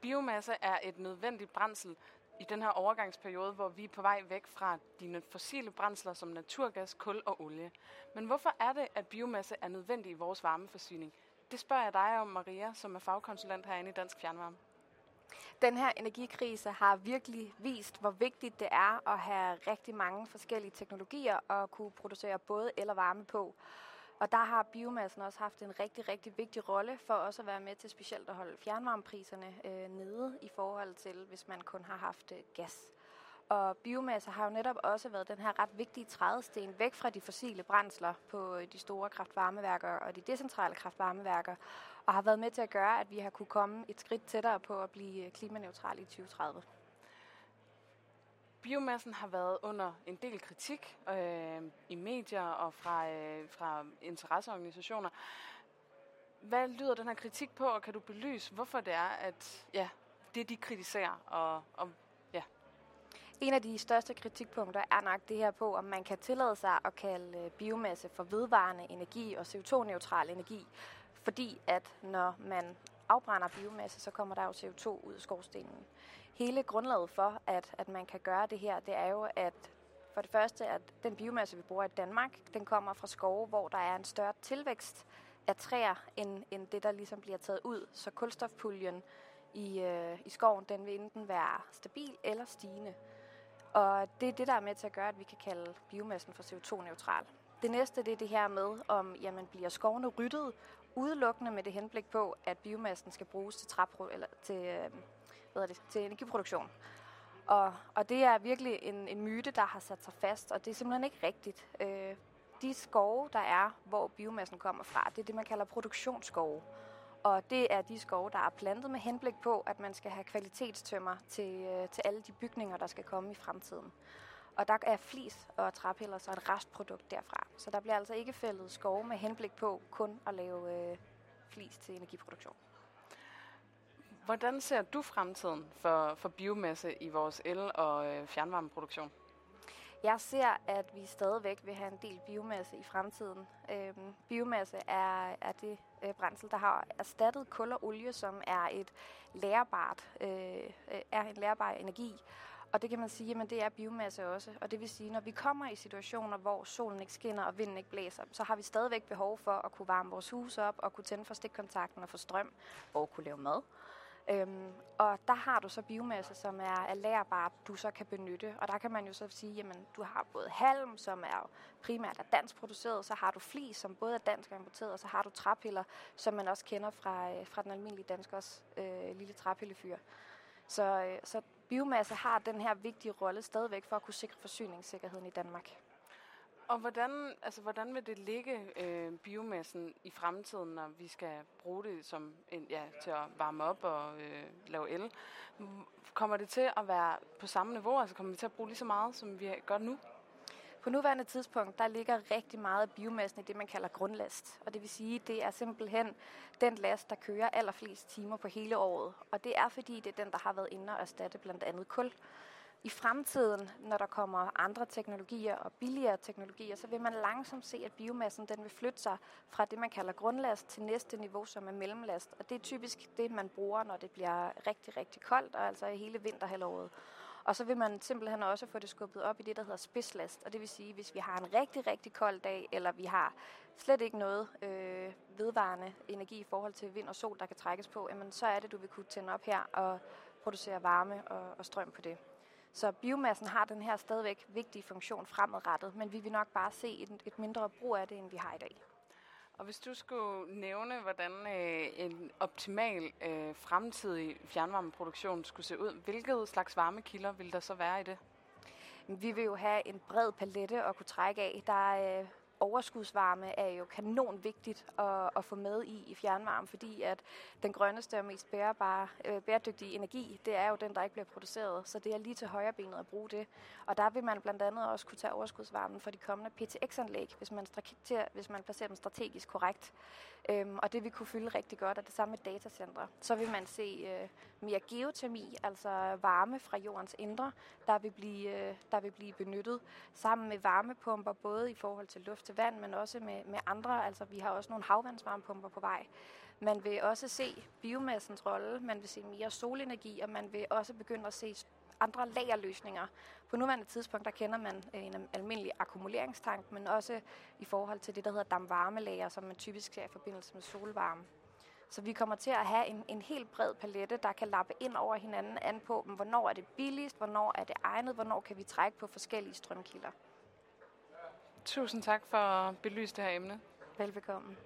biomasse er et nødvendigt brændsel i den her overgangsperiode, hvor vi er på vej væk fra dine fossile brændsler som naturgas, kul og olie. Men hvorfor er det, at biomasse er nødvendig i vores varmeforsyning? Det spørger jeg dig om, Maria, som er fagkonsulent herinde i Dansk Fjernvarme. Den her energikrise har virkelig vist, hvor vigtigt det er at have rigtig mange forskellige teknologier og kunne producere både el og varme på. Og der har biomassen også haft en rigtig, rigtig vigtig rolle for også at være med til specielt at holde fjernvarmepriserne øh, nede i forhold til, hvis man kun har haft øh, gas. Og biomasse har jo netop også været den her ret vigtige trædesten væk fra de fossile brændsler på øh, de store kraftvarmeværker og de decentrale kraftvarmeværker, og har været med til at gøre, at vi har kunne komme et skridt tættere på at blive øh, klimaneutrale i 2030. Biomassen har været under en del kritik øh, i medier og fra, øh, fra interesseorganisationer. Hvad lyder den her kritik på, og kan du belyse, hvorfor det er, at ja, det de kritiserer? Og, og, ja. En af de største kritikpunkter er nok det her på, om man kan tillade sig at kalde øh, biomasse for vedvarende energi og CO2-neutral energi, fordi at når man afbrænder biomasse, så kommer der jo CO2 ud af skorstenen. Hele grundlaget for, at, at man kan gøre det her, det er jo, at for det første, at den biomasse, vi bruger i Danmark, den kommer fra skove, hvor der er en større tilvækst af træer, end, end det, der ligesom bliver taget ud. Så kulstofpuljen i, øh, i skoven, den vil enten være stabil eller stigende. Og det er det, der er med til at gøre, at vi kan kalde biomassen for CO2-neutral. Det næste det er det her med, om jamen, bliver skovene ryddet udelukkende med det henblik på, at biomassen skal bruges til, træpro, eller til, øh, hvad hvad det, til energiproduktion. Og, og det er virkelig en, en myte, der har sat sig fast, og det er simpelthen ikke rigtigt. Øh, de skove, der er, hvor biomassen kommer fra, det er det, man kalder produktionsskove. Og det er de skove, der er plantet med henblik på, at man skal have kvalitetstømmer til, øh, til alle de bygninger, der skal komme i fremtiden. Og der er flis og træpiller så et restprodukt derfra. Så der bliver altså ikke fældet skove med henblik på kun at lave øh, flis til energiproduktion. Hvordan ser du fremtiden for, for biomasse i vores el- og øh, fjernvarmeproduktion? Jeg ser, at vi stadigvæk vil have en del biomasse i fremtiden. Øhm, biomasse er, er det øh, brændsel, der har erstattet kul og olie, som er et lærbart, øh, øh er en lærbar energi. Og det kan man sige, at det er biomasse også. Og det vil sige, når vi kommer i situationer, hvor solen ikke skinner og vinden ikke blæser, så har vi stadigvæk behov for at kunne varme vores hus op og kunne tænde for stikkontakten og få strøm og kunne lave mad. Øhm, og der har du så biomasse, som er, er lærbart, du så kan benytte. Og der kan man jo så sige, jamen du har både halm, som er primært er dansk produceret, så har du flis, som både er dansk og importeret, og så har du træpiller, som man også kender fra, øh, fra den almindelige danskers øh, lille træpillefyr. Så, øh, så biomasse har den her vigtige rolle stadigvæk for at kunne sikre forsyningssikkerheden i Danmark. Og hvordan, altså, hvordan vil det ligge øh, biomassen i fremtiden, når vi skal bruge det som en, ja, til at varme op og øh, lave el? Kommer det til at være på samme niveau? Altså kommer vi til at bruge lige så meget, som vi gør nu? På nuværende tidspunkt, der ligger rigtig meget af biomassen i det, man kalder grundlast. Og det vil sige, det er simpelthen den last, der kører allerflest timer på hele året. Og det er fordi, det er den, der har været inde og erstatte blandt andet kul. I fremtiden, når der kommer andre teknologier og billigere teknologier, så vil man langsomt se, at biomassen den vil flytte sig fra det, man kalder grundlast til næste niveau, som er mellemlast. Og det er typisk det, man bruger, når det bliver rigtig, rigtig koldt, og altså hele vinterhalvåret. Og så vil man simpelthen også få det skubbet op i det, der hedder spidslast. Og det vil sige, hvis vi har en rigtig, rigtig kold dag, eller vi har slet ikke noget øh, vedvarende energi i forhold til vind og sol, der kan trækkes på, jamen, så er det, du vil kunne tænde op her og producere varme og, og strøm på det. Så biomassen har den her stadigvæk vigtige funktion fremadrettet, men vi vil nok bare se et, et mindre brug af det, end vi har i dag. Og hvis du skulle nævne, hvordan øh, en optimal øh, fremtidig fjernvarmeproduktion skulle se ud, hvilket slags varmekilder vil der så være i det? Vi vil jo have en bred palette at kunne trække af. Der er øh, overskudsvarme er jo kanon vigtigt at, at få med i i fjernvarme, fordi at den grønneste og mest bærebare, øh, bæredygtige energi, det er jo den, der ikke bliver produceret. Så det er lige til højre benet at bruge det. Og der vil man blandt andet også kunne tage overskudsvarmen for de kommende PTX-anlæg, hvis man, hvis man placerer dem strategisk korrekt. Øhm, og det vil kunne fylde rigtig godt, og det samme med datacentre. Så vil man se øh, mere geotermi, altså varme fra jordens indre, der vil, blive, øh, der vil blive benyttet sammen med varmepumper, både i forhold til luft til vand, men også med, med andre. Altså, vi har også nogle havvandsvarmepumper på vej. Man vil også se biomassens rolle, man vil se mere solenergi, og man vil også begynde at se andre lagerløsninger. På nuværende tidspunkt, der kender man øh, en almindelig akkumuleringstank, men også i forhold til det, der hedder damvarmelager, som man typisk ser i forbindelse med solvarme. Så vi kommer til at have en, en helt bred palette, der kan lappe ind over hinanden an på, hvornår er det billigst, hvornår er det egnet, hvornår kan vi trække på forskellige strømkilder. Tusind tak for at belyse det her emne. Velbekomme.